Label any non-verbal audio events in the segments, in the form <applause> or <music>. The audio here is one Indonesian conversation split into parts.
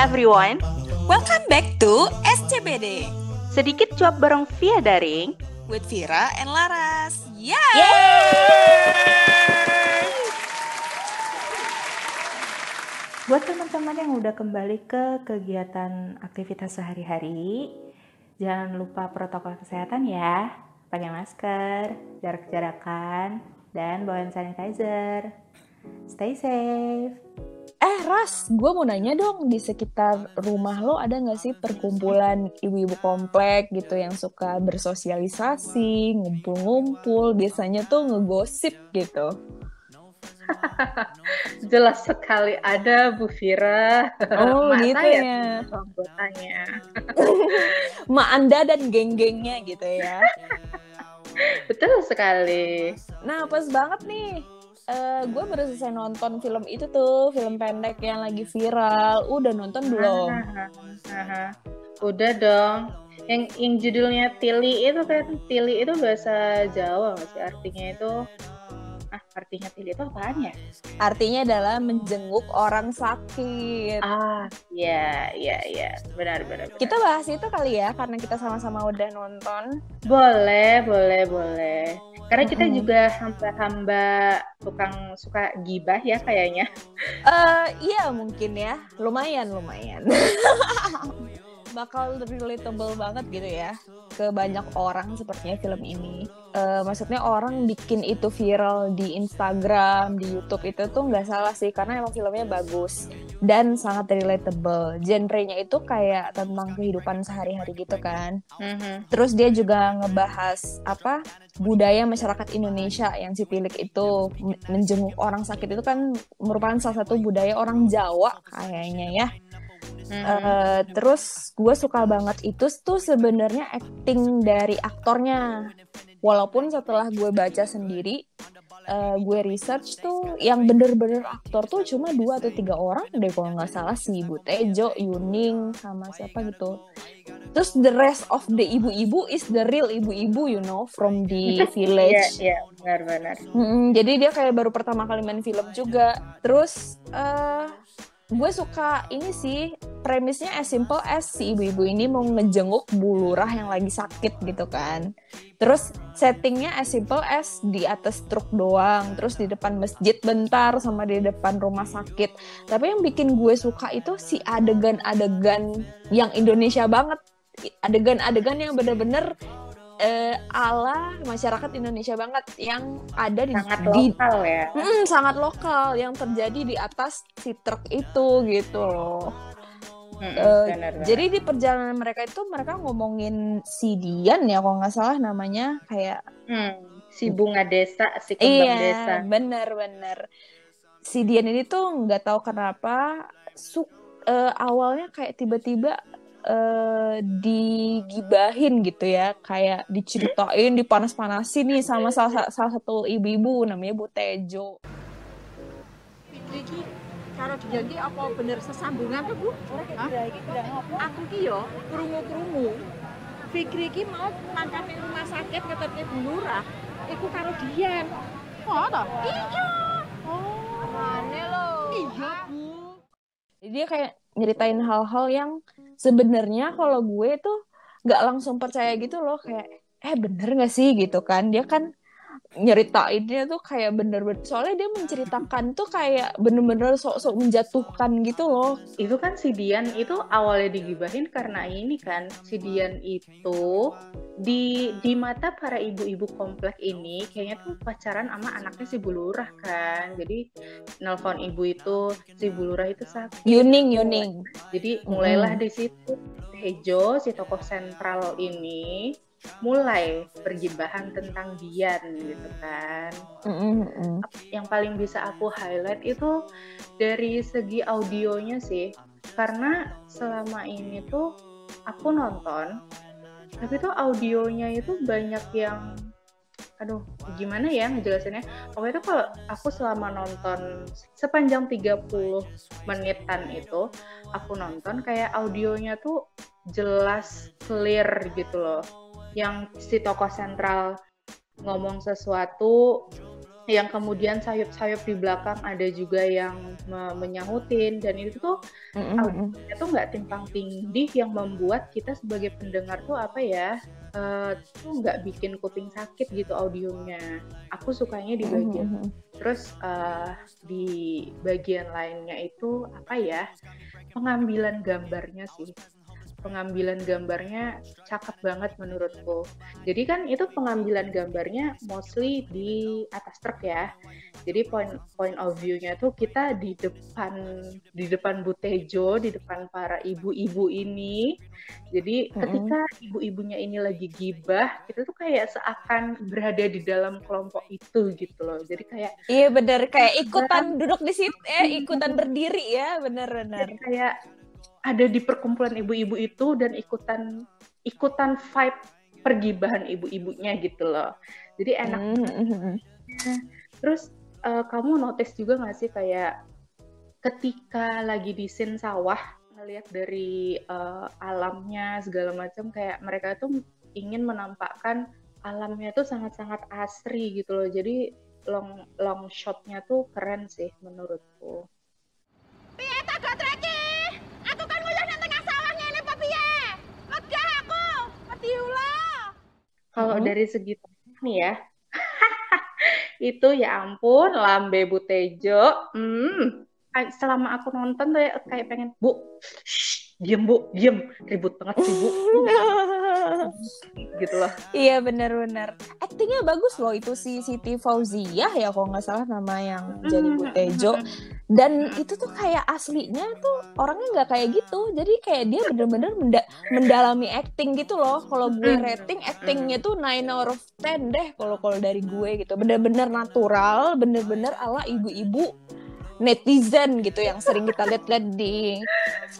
everyone. Welcome back to SCBD Sedikit cuap bareng via daring. with Vira and Laras. Yeah. Buat teman-teman yang udah kembali ke kegiatan aktivitas sehari-hari, jangan lupa protokol kesehatan ya. Pakai masker, jarak-jarakan, dan bawa hand sanitizer. Stay safe. Eh Ras, gue mau nanya dong di sekitar rumah lo ada nggak sih perkumpulan ibu-ibu komplek gitu yang suka bersosialisasi, ngumpul-ngumpul, biasanya tuh ngegosip gitu. <laughs> Jelas sekali ada Bu Vira. Oh <laughs> gitu ya. tuh anggotanya. <laughs> Ma Anda dan geng-gengnya gitu ya. Betul sekali. Nah pas banget nih, eh gue baru selesai nonton film itu tuh, film pendek yang lagi viral. Udah nonton belum? Aha, aha. Udah dong. Yang yang judulnya Tili itu kan Tili itu bahasa Jawa nggak sih artinya itu ah artinya Tili itu apaan ya? Artinya adalah menjenguk orang sakit. Ah, iya iya iya. Benar benar. benar. Kita bahas itu kali ya, karena kita sama-sama udah nonton. Boleh, boleh, boleh. Karena kita Mm-mm. juga hamba-hamba tukang suka gibah ya kayaknya. Eh iya mungkin ya, lumayan lumayan. <laughs> Bakal relatable banget gitu ya ke banyak orang sepertinya film ini. Eh, maksudnya orang bikin itu viral di Instagram, di YouTube itu tuh nggak salah sih karena emang filmnya bagus dan sangat relatable. Genrenya itu kayak tentang kehidupan sehari-hari gitu kan. Mhm. Terus dia juga ngebahas apa budaya masyarakat Indonesia yang si Tilik itu men- menjenguk orang sakit itu kan merupakan salah satu budaya orang Jawa kayaknya ya. Mhm. Eh, terus gue suka banget itu tuh sebenarnya acting dari aktornya. Walaupun setelah gue baca sendiri, eh, gue research tuh yang bener-bener aktor tuh cuma dua atau tiga orang deh kalau nggak salah si Ibu Tejo, Yuning, sama siapa gitu. Terus the rest of the ibu-ibu is the real ibu-ibu, you know, from the <laughs> Iya, village. iya, benar-benar. Mm-mm, jadi dia kayak baru pertama kali main film juga. Terus eh gue suka ini sih premisnya as simple as si ibu-ibu ini mau ngejenguk bu lurah yang lagi sakit gitu kan. Terus settingnya as simple as di atas truk doang, terus di depan masjid bentar sama di depan rumah sakit. Tapi yang bikin gue suka itu si adegan-adegan yang Indonesia banget. Adegan-adegan yang bener-bener eh, ala masyarakat Indonesia banget yang ada di, Sangat di lokal ya. Mm, sangat lokal yang terjadi di atas si truk itu gitu loh. Mm-mm, Eh, benar-benar. Jadi di perjalanan mereka itu mereka ngomongin si Dian ya kalau nggak salah namanya kayak Hmm, si bunga desa, si kembang iya desa. bener-bener si Dian ini tuh nggak tahu kenapa su eh, awalnya kayak tiba-tiba eh, digibahin gitu ya kayak diceritain dipanas-panasin nih sama salah, salah satu ibu-ibu namanya Bu Tejo. iki karo dia iki apa bener sesambungan tuh Bu? Hah? Aku ki yo krungu-krungu. Fikri iki mau mangkane rumah sakit ngetepke Bu Lurah. Iku karo Dian. Oh, toh? Iya. Oh, aneh lho. Iya, Bu. Jadi dia kayak nyeritain hal-hal yang sebenarnya kalau gue tuh nggak langsung percaya gitu loh kayak eh bener nggak sih? Gitu kan. Dia kan nyeritainnya tuh kayak bener-bener soalnya dia menceritakan tuh kayak bener-bener sok-sok menjatuhkan gitu loh Itu kan si Dian itu awalnya digibahin karena ini kan si Dian itu di di mata para ibu-ibu komplek ini kayaknya tuh pacaran sama anaknya si Bulurah kan. Jadi nelpon ibu itu si Bulurah itu sakit. Yuning Yuning Jadi mulailah di situ Tejo si tokoh sentral ini mulai pergibahan tentang Dian gitu kan. Mm, mm, mm. yang paling bisa aku highlight itu dari segi audionya sih karena selama ini tuh aku nonton tapi tuh audionya itu banyak yang aduh gimana ya ngejelasinnya pokoknya tuh kalau aku selama nonton sepanjang 30 menitan itu aku nonton kayak audionya tuh jelas clear gitu loh yang si tokoh sentral ngomong sesuatu yang kemudian sayup-sayup di belakang ada juga yang me- menyahutin dan itu tuh Mm-mm. itu nggak timpang tindih yang membuat kita sebagai pendengar tuh apa ya eh, tuh nggak bikin kuping sakit gitu audionya aku sukanya di bagian Mm-mm. terus eh, di bagian lainnya itu apa ya pengambilan gambarnya sih pengambilan gambarnya cakep banget menurutku. Jadi kan itu pengambilan gambarnya mostly di atas truk ya. Jadi point point of view-nya tuh kita di depan di depan Butejo di depan para ibu-ibu ini. Jadi ketika ibu-ibunya ini lagi gibah kita tuh kayak seakan berada di dalam kelompok itu gitu loh. Jadi kayak Iya bener. Kayak ikutan duduk di situ eh ikutan berdiri ya bener-bener. jadi kayak ada di perkumpulan ibu-ibu itu dan ikutan ikutan vibe pergibahan ibu-ibunya gitu loh. Jadi enak Mm-mm. terus eh, kamu notice juga nggak sih kayak ketika lagi di scene sawah ngelihat dari eh, alamnya segala macam kayak mereka tuh ingin menampakkan alamnya tuh sangat-sangat asri gitu loh. Jadi long long shotnya tuh keren sih menurutku. Aku kan nguyuh nang tengah sawah ngene apa piye? Megah aku, petiula. Kalau Mhm. dari segi teknik nih ya, <laughs> itu ya ampun, lambe Butejo. Hmm, selama aku nonton tuh ya, kayak pengen, Bu, shh, diem Bu, diem. Ribut banget sih Bu. <laughs> gitu loh. Iya bener-bener. Aktingnya bagus loh itu si Siti Fauziah ya kalau nggak salah nama yang jadi Hmm, Butejo. Dan itu tuh kayak aslinya tuh orangnya nggak kayak gitu. Jadi kayak dia bener-bener menda- mendalami acting gitu loh. Kalau gue Hmm. rating actingnya tuh 9 out of 10 deh kalau kalau dari gue gitu. Bener-bener natural, bener-bener ala ibu-ibu netizen gitu yang sering kita lihat-lihat di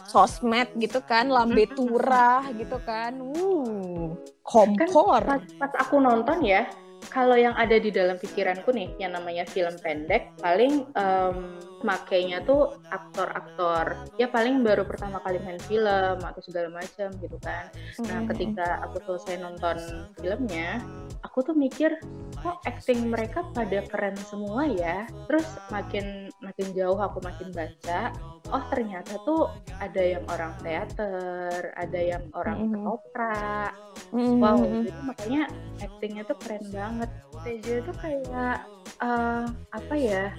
sosmed gitu kan, lambe turah gitu kan. Uh, kompor. Pas, pas aku nonton ya, kalau yang ada di dalam pikiranku nih, yang namanya film pendek, paling em, makainya tuh aktor-aktor. Ya paling baru pertama kali main film atau segala macam gitu kan. Nah, ketika aku selesai nonton filmnya, aku tuh mikir, kok acting mereka pada keren semua ya. Terus makin makin jauh aku makin baca, oh ternyata tuh ada yang orang teater, ada yang orang Mhm. ketoprak. Mm-mm. Wow, jadi makanya actingnya tuh keren banget. Tejo itu kayak eh, apa ya?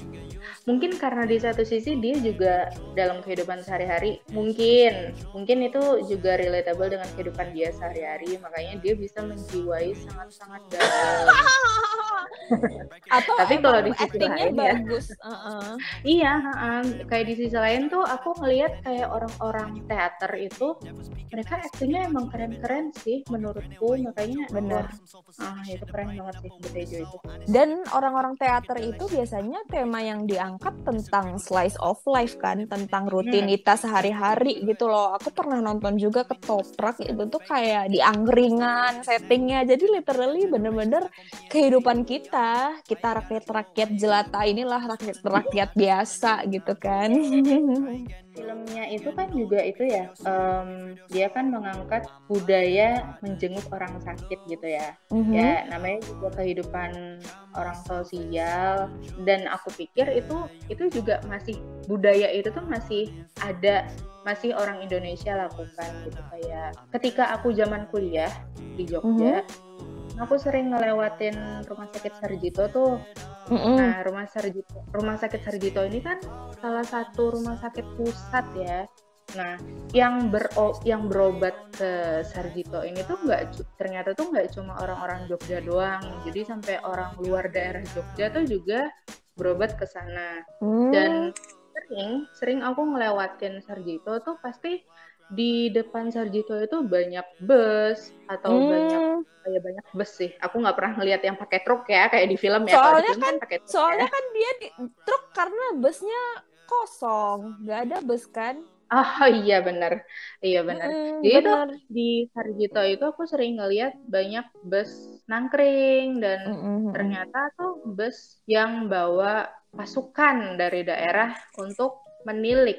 Mungkin karena di satu sisi dia juga dalam kehidupan sehari-hari mungkin mungkin itu juga relatable dengan kehidupan dia sehari-hari, makanya dia bisa menjiwai sangat-sangat dalam. <laughs> Atau Tapi kalau di sisi lain ya. bagus. uh-uh. Iya, ha-ha. kayak di sisi lain tuh aku ngelihat kayak orang-orang teater itu mereka aktingnya emang keren-keren sih menurutku, makanya Bener. wah, ah itu keren banget sih Betejo itu. Dan orang-orang teater itu biasanya tema yang diangkat tentang slice of life kan, tentang rutinitas sehari-hari gitu loh. Aku pernah nonton juga ketoprak itu tuh kayak di angkringan settingnya. Jadi literally bener-bener kehidupan kita, kita rakyat-rakyat jelata inilah rakyat-rakyat biasa gitu kan. <laughs> Filmnya itu kan juga itu ya, em, dia kan mengangkat budaya menjenguk orang sakit gitu ya. Mhm. Ya namanya juga kehidupan orang sosial dan aku pikir itu itu juga masih budaya itu tuh masih ada masih orang Indonesia lakukan gitu kayak ketika aku zaman kuliah di Jogja aku sering ngelewatin rumah sakit Sarjito tuh Mm-mm. Nah, rumah Sarjito, rumah sakit Sarjito ini kan salah satu rumah sakit pusat ya. Nah, yang bero, yang berobat ke Sarjito ini tuh nggak cu- ternyata tuh nggak cuma orang-orang Jogja doang. Jadi sampai orang luar daerah Jogja tuh juga berobat ke sana. Hmm. Dan sering sering aku ngelewatin Sarjito tuh pasti di depan Sarjito itu banyak bus atau banyak Hmm. kayak banyak bus sih. Aku nggak pernah ngeliat yang pakai truk ya kayak di film ya. Soalnya film kan pakai truk Soalnya ya. kan dia di truk karena busnya kosong, nggak ada bus kan? Oh iya benar, iya benar. Mm-mm, Jadi bener. di Sarjito itu aku sering ngeliat banyak bus nangkring dan Mm-mm. ternyata tuh bus yang bawa pasukan dari daerah untuk menilik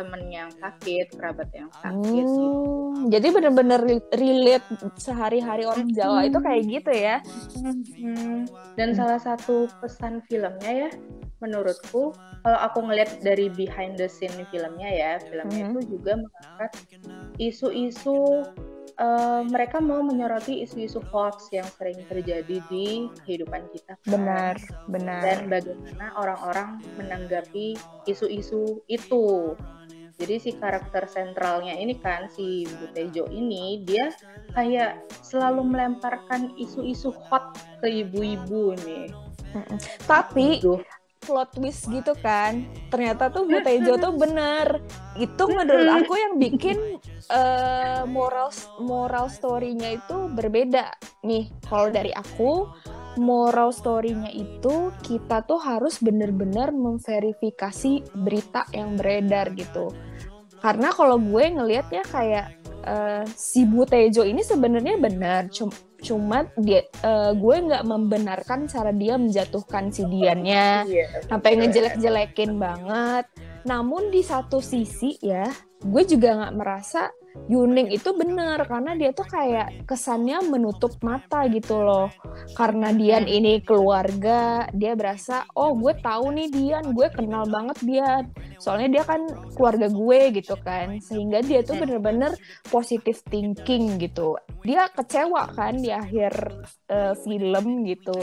temen yang sakit, kerabat yang sakit gitu. Hmm, jadi bener-bener re- relate sehari-hari orang Jawa itu kayak gitu ya. Hmm. Dan salah satu pesan filmnya ya, menurutku kalau aku ngelihat dari behind the scene filmnya ya, filmnya Mhm. itu juga mengangkat isu-isu eh, mereka mau menyoroti isu-isu hoax yang sering terjadi di kehidupan kita. kan. Benar, benar. Dan bagaimana orang-orang menanggapi isu-isu itu. Jadi si karakter sentralnya ini kan si Butejo ini dia kayak selalu melemparkan isu-isu hot ke ibu-ibu nih. Tapi Duh. plot twist gitu kan. Ternyata tuh Bu Tejo tuh bener. Itu menurut aku yang bikin eh, moral moral story-nya itu berbeda. Nih, kalau dari aku moral story-nya itu kita tuh harus bener-bener memverifikasi berita yang beredar gitu. Karena kalau gue ngelihatnya kayak eh, si Bu Tejo ini sebenarnya benar, cum- cuma dia eh, gue nggak membenarkan cara dia menjatuhkan si Diannya Iya. sampai ngejelek-jelekin banget. Namun di satu sisi ya, gue juga nggak merasa Yuning itu bener karena dia tuh kayak kesannya menutup mata gitu loh. Karena Dian ini keluarga, dia berasa oh gue tahu nih Dian, gue kenal banget Dian. Soalnya dia kan keluarga gue gitu kan, sehingga dia tuh bener-bener positive thinking gitu. Dia kecewa kan di akhir eh, film gitu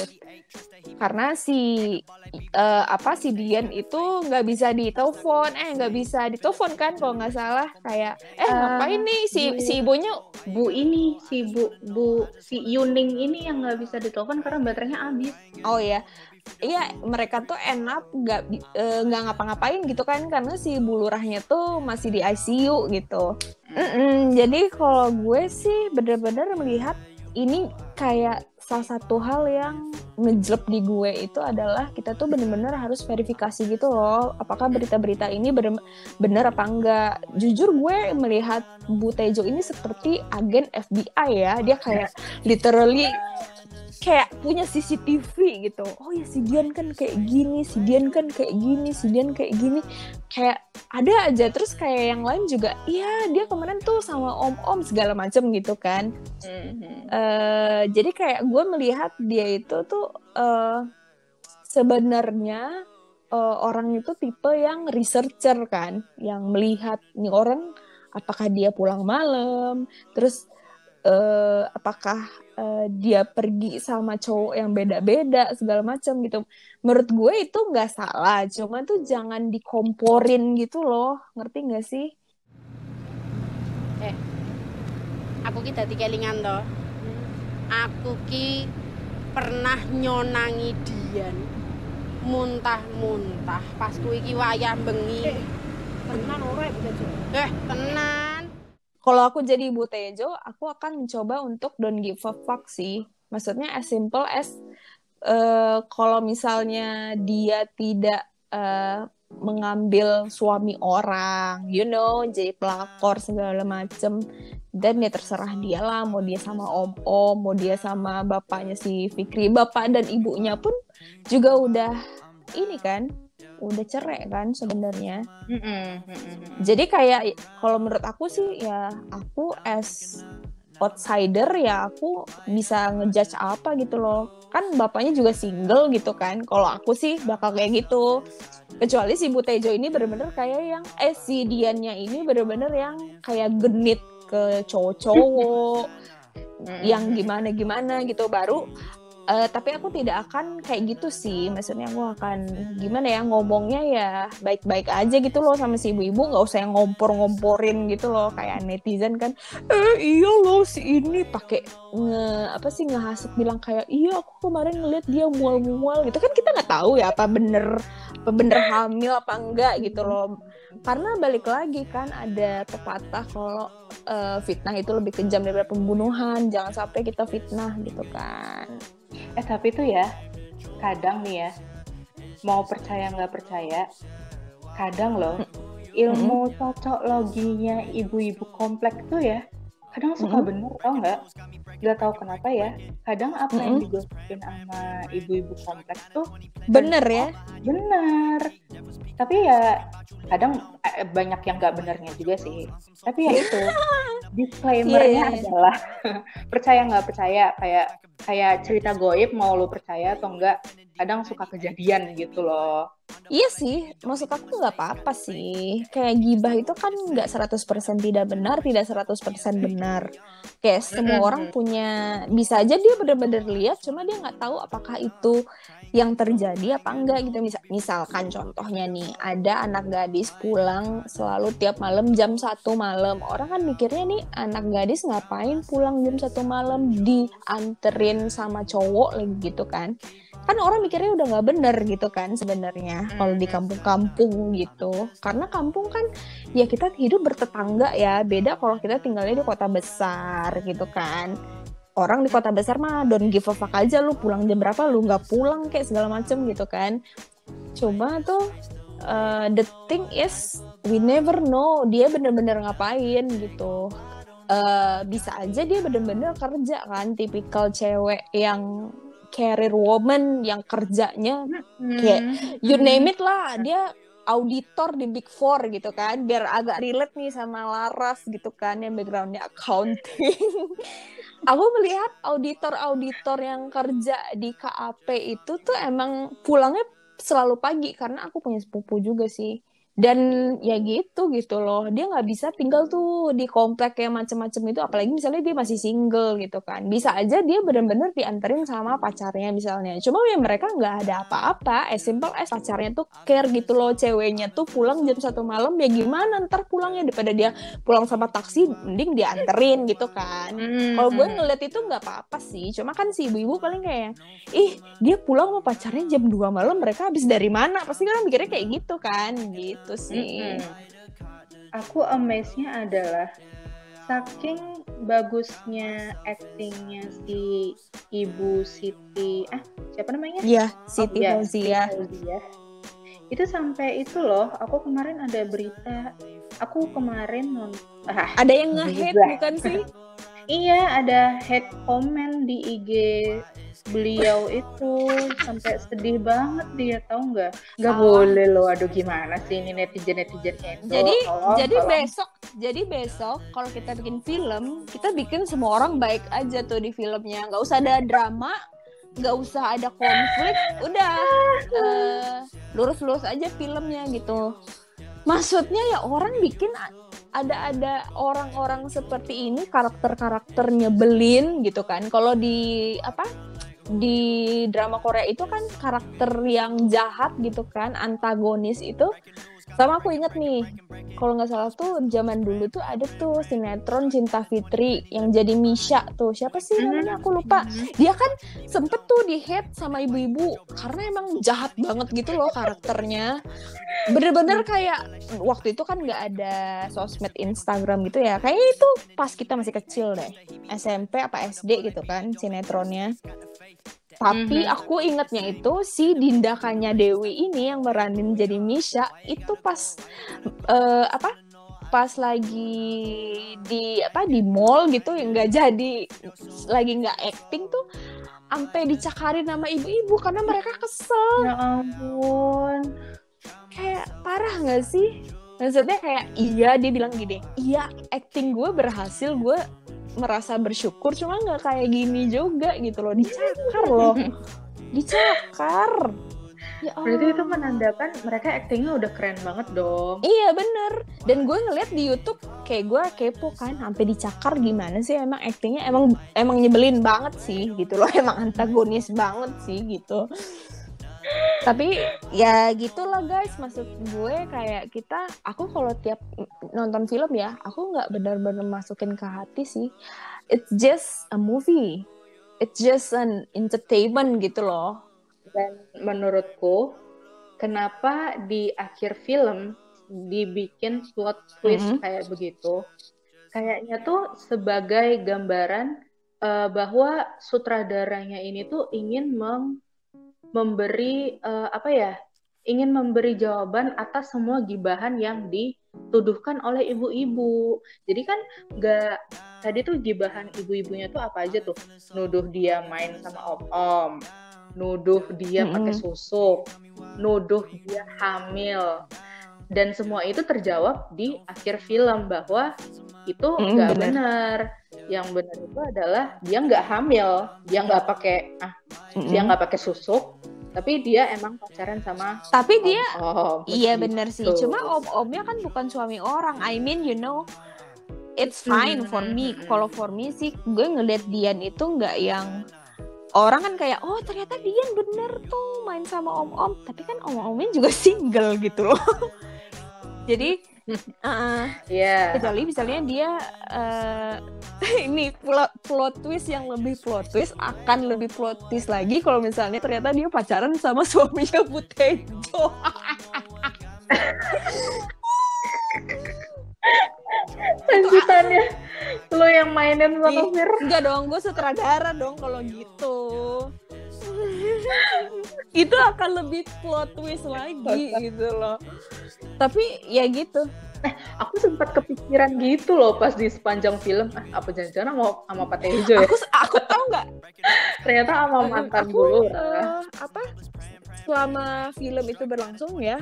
karena si eh, apa si Dian itu nggak bisa ditelepon eh nggak bisa ditelepon kan kalau nggak salah kayak eh Eh, ngapain nih si Bu- si ibunya Bu ini si Bu Bu si Yuning ini yang nggak bisa ditelepon karena baterainya habis. oh ya Iya, mereka tuh enak nggak eh, nggak ngapa-ngapain gitu kan karena si bulurahnya tuh masih di ICU gitu. Mm-mm, jadi kalau gue sih bener-bener melihat ini kayak salah satu hal yang ngejelep di gue itu adalah kita tuh bener-bener harus verifikasi gitu loh apakah berita-berita ini bener, bener apa enggak. Jujur gue melihat Bu Tejo ini seperti agen FBI ya dia kayak literally kayak punya CCTV gitu. Oh ya si Dian kan kayak gini, si Dian kan kayak gini, si Dian kayak gini. Kayak ada aja terus kayak yang lain juga, iya dia kemarin tuh sama om-om segala macem gitu kan. Eh, jadi kayak gue melihat dia itu tuh eh, sebenarnya eh, orang itu tipe yang researcher kan, yang melihat nih orang apakah dia pulang malam, terus eh, apakah eh, dia pergi sama cowok yang beda-beda segala macam gitu. Menurut gue itu nggak salah, cuma tuh jangan dikomporin gitu loh, ngerti nggak sih? aku ki dadi kelingan to. Aku ki pernah nyonangi Dian. Muntah-muntah pas kuwi ki wayah bengi. Tenan ora bisa Eh, tenan. Kalau aku jadi Ibu Tejo, aku akan mencoba untuk don't give a fuck sih. Maksudnya as simple as eh, kalau misalnya dia tidak eh, mengambil suami orang, you know, jadi pelakor segala macem, dan ya terserah dia lah, mau dia sama om-om, mau dia sama bapaknya si Fikri, bapak dan ibunya pun juga udah ini kan, udah cerai kan sebenarnya. Jadi kayak kalau menurut aku sih ya aku as outsider ya aku bisa ngejudge apa gitu loh. Kan bapaknya juga single gitu kan. Kalau aku sih bakal kayak gitu. Kecuali si Bu Tejo ini bener-bener kayak yang eh si Diannya ini bener-bener yang kayak genit ke cowok-cowok yang gimana-gimana gitu baru Eh, tapi aku tidak akan kayak gitu sih. Maksudnya aku akan gimana ya ngomongnya ya baik-baik aja gitu loh sama si ibu-ibu. Nggak usah yang ngompor-ngomporin gitu loh kayak netizen kan. Eh iya loh si ini pakai nge apa sih ngehasut bilang kayak iya aku kemarin ngeliat dia mual-mual. Gitu kan kita nggak tahu ya apa bener apa bener hamil apa enggak gitu loh. Karena balik lagi kan ada pepatah kalau eh, fitnah itu lebih kejam daripada pembunuhan. Jangan sampai kita fitnah gitu kan Eh tapi tuh ya, kadang nih ya, mau percaya nggak percaya, kadang loh ilmu cocok loginya ibu-ibu komplek tuh ya, kadang suka bener tau nggak? Gak tau kenapa ya, kadang apa yang digosipin sama ibu-ibu komplek tuh bener ya? bener. Tapi ya kadang eh, banyak yang nggak benernya juga sih tapi ya itu <laughs> disclaimernya iya, iya. adalah <laughs> percaya nggak percaya kayak kayak cerita goib mau lu percaya atau enggak kadang suka kejadian gitu loh Iya sih, maksud aku nggak apa-apa sih. Kayak gibah itu kan nggak 100% tidak benar, tidak 100% benar. Kayak semua orang punya, bisa aja dia bener-bener lihat, cuma dia nggak tahu apakah itu yang terjadi apa enggak gitu. Misal, misalkan contohnya nih, ada anak gadis pulang selalu tiap malam jam satu malam. Orang kan mikirnya nih, anak gadis ngapain pulang jam satu malam dianterin sama cowok lagi gitu kan kan orang mikirnya udah nggak bener gitu kan sebenarnya kalau di kampung-kampung gitu. Karena kampung kan ya kita hidup bertetangga ya. Beda kalau kita tinggalnya di kota besar gitu kan. Orang di kota besar mah don't give a fuck aja lu pulang jam berapa lu nggak pulang kayak segala macem gitu kan. Cuma tuh uh, the thing is we never know dia bener-bener ngapain gitu. Eh, bisa aja dia bener-bener kerja kan tipikal cewek yang career woman yang kerjanya Kayak, you name it lah dia auditor di Big Four gitu kan biar agak relate nih sama Laras gitu kan yang backgroundnya accounting. <laughs> Aku melihat auditor-auditor yang kerja di KAP itu tuh emang pulangnya selalu pagi karena aku punya sepupu juga sih dan ya gitu gitu loh. Dia nggak bisa tinggal tuh di komplek yang macem-macem itu apalagi misalnya dia masih single gitu kan. Bisa aja dia bener-bener dianterin sama pacarnya misalnya. Cuma ya mereka nggak ada apa-apa. As simple as pacarnya tuh care gitu loh. Ceweknya tuh pulang jam satu malam ya gimana? Ntar pulangnya daripada dia pulang sama taksi mending dianterin gitu kan. Kalau gue ngeliat itu nggak apa-apa sih. Cuma kan si ibu-ibu paling kayak ih dia pulang sama pacarnya jam 2 malam mereka habis dari mana? Pasti kan mikirnya kayak gitu kan gitu sih Mm-mm. Aku amaze-nya adalah saking bagusnya actingnya si Ibu Siti, ah siapa namanya? Iya, Siti ya, Fauzia. Fauzia. Itu sampai itu loh, aku kemarin ada berita, aku kemarin nonton, ah, Ada yang nge-hate bukan sih? <laughs> iya ada head comment di IG beliau itu sampai sedih banget dia tahu nggak? Nggak Ah. boleh loh, aduh gimana sih ini netizen netizen Indo. Jadi Tolong, jadi tolong. besok jadi besok kalau kita bikin film, kita bikin semua orang baik aja tuh di filmnya. nggak usah ada drama, nggak usah ada konflik, udah eh, lurus-lurus aja filmnya gitu. Maksudnya ya orang bikin a- ada-ada orang-orang seperti ini karakter-karakter nyebelin gitu kan. Kalau di apa di drama Korea itu kan karakter yang jahat gitu kan, antagonis itu sama aku inget nih, kalau nggak salah tuh zaman dulu tuh ada tuh sinetron Cinta Fitri yang jadi Misha tuh. Siapa sih namanya? Aku lupa. Dia kan sempet tuh di hate sama ibu-ibu karena emang jahat banget gitu loh karakternya. Bener-bener kayak waktu itu kan nggak ada sosmed Instagram gitu ya. Kayaknya itu pas kita masih kecil deh. SMP apa SD gitu kan sinetronnya. Tapi Mhm. aku ingetnya itu si Dindakannya Dewi ini yang meranin jadi Misha itu pas eh, apa? Pas lagi di apa di mall gitu yang nggak jadi lagi nggak acting tuh sampai dicakarin sama ibu-ibu karena mereka kesel Ya ampun. kayak parah nggak sih maksudnya kayak iya dia bilang gini iya acting gue berhasil gue merasa bersyukur cuma nggak kayak gini juga gitu loh. Dicakar loh. <laughs> Dicakar. Ya Berarti itu Allah. menandakan mereka actingnya udah keren banget dong. iya bener. Dan gue ngeliat di YouTube kayak gue kepo kan sampai dicakar gimana sih? Emang actingnya emang emang nyebelin banget sih gitu loh. <laughs> Emang antagonis banget sih gitu tapi ya gitulah guys maksud gue kayak kita aku kalau tiap nonton film ya aku nggak benar-benar masukin ke hati sih it's just a movie it's just an entertainment gitu loh Dan menurutku, kenapa di akhir film dibikin plot twist Mhm. kayak begitu? Kayaknya tuh sebagai gambaran eh, bahwa sutradaranya ini tuh ingin mem- memberi eh, apa ya? Ingin memberi jawaban atas semua gibahan yang dituduhkan oleh ibu-ibu. Jadi kan nggak tadi tuh gibahan ibu-ibunya tuh apa aja tuh? Nuduh dia main sama om-om, nuduh dia Mm-mm. pakai susuk, nuduh dia hamil. Dan semua itu terjawab di akhir film bahwa itu Mm, nggak benar. benar yang benar itu adalah dia nggak hamil dia nggak pakai ah dia nggak pakai susuk tapi dia emang pacaran sama Tapi dia om Iya bener sih. Cuma om-omnya kan bukan suami orang. I mean you know, it's fine for me. Hmm. Kalau for me sih, gue ngeliat Dian itu nggak yang orang kan kayak oh ternyata Dian bener tuh main sama om-om. Tapi kan om-omnya juga <laughs> single gitu loh. Jadi uh-uh. Iya. kecuali misalnya dia eh, <laughs> ini plot, plot twist yang lebih plot twist akan lebih plot twist lagi kalau misalnya ternyata dia pacaran sama <laughs> suaminya Butejo. <laughs> lanjutannya lo yang mainin sama Fir Enggak dong, gue sutradara dong kalau gitu. <laughs> itu akan lebih plot twist lagi <laughs> gitu loh. Tapi ya gitu. aku sempat kepikiran gitu loh pas di sepanjang film. Ah, apa jangan-jangan sama sama Pak Tejo ya? Aku aku tahu nggak? Ternyata sama mantan aku dulu eh, apa selama film itu berlangsung ya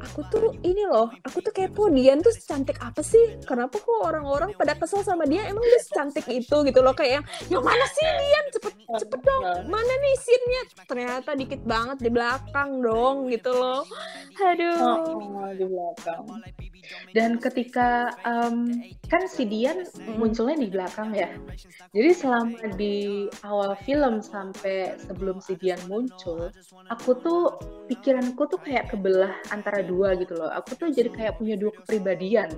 aku tuh ini loh aku tuh kepo Dian tuh cantik apa sih? Kenapa kok orang-orang pada kesel sama dia? Emang dia cantik itu gitu loh kayak yang mana sih Dian? Cepet cepet dong mana nih scene-nya? Ternyata dikit banget di belakang dong gitu loh. Aduh. Oh, di belakang. Dan ketika em, kan si Dian munculnya di belakang ya. Jadi selama di awal film sampai sebelum si Dian muncul, aku tuh pikiranku tuh kayak kebelah antara dua gitu loh. Aku tuh jadi kayak punya dua kepribadian.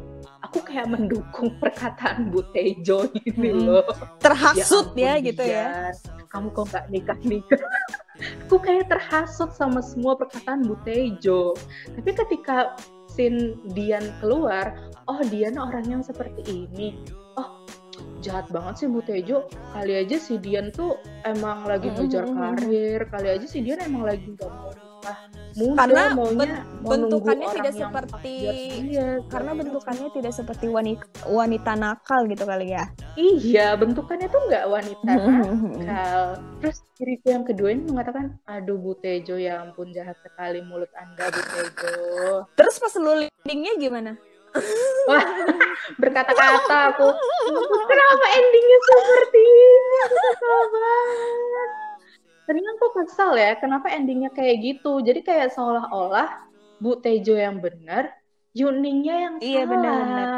Aku kayak mendukung <laughs> perkataan Bu Tejo gitu Mm. loh. terhasut ya, ampun, gitu ya Kamu kok nggak nikah nikah? <laughs> Aku kayak terhasut sama semua perkataan Bu Tejo. Tapi ketika scene Dian keluar, oh Dian orang yang seperti ini. Oh jahat banget sih Bu Tejo. Kali aja si Dian tuh emang lagi ngejar Mm-mm. karir. Kali aja si Dian emang lagi nggak mau nikah muda. Karena maunya ben- bentukannya tidak seperti buat dia. karena bentukannya tidak seperti wanita wanita nakal gitu kali ya Iya, bentukannya tuh nggak wanita <laughs> nakal. Terus diriku yang kedua ini mengatakan, aduh Bu Tejo ya ampun jahat sekali mulut anda Bu Tejo. terus pas lu leadingnya gimana Wah, <laughs> berkata-kata aku, <laughs> kenapa endingnya seperti ini? Aku kesel banget. Ternyata aku kesel ya, kenapa endingnya kayak gitu. Jadi kayak seolah-olah Bu Tejo yang benar, Yuningnya yang Iya, salah. benar-benar.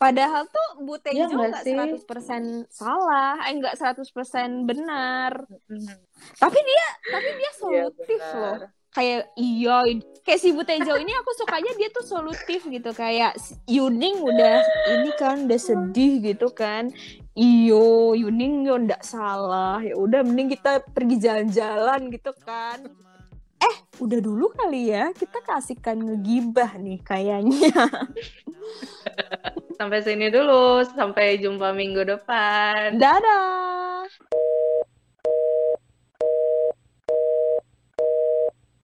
Padahal tuh Bu Iya Tejo nggak nggak sih? 100% salah, eh nggak 100% benar. Mm, Tapi dia tapi dia iya, solutif benar. loh. Kayak iya, kayak si Bu Tejo ini aku sukanya dia tuh solutif gitu kayak Yuning udah ini kan udah sedih gitu kan. Iyo, Yuning yo ndak salah. Ya udah mending kita pergi jalan-jalan gitu kan. Eh, udah dulu kali ya. Kita kasihkan ngegibah nih kayaknya. <laughs> Sampai sini dulu, sampai jumpa minggu depan. Dadah.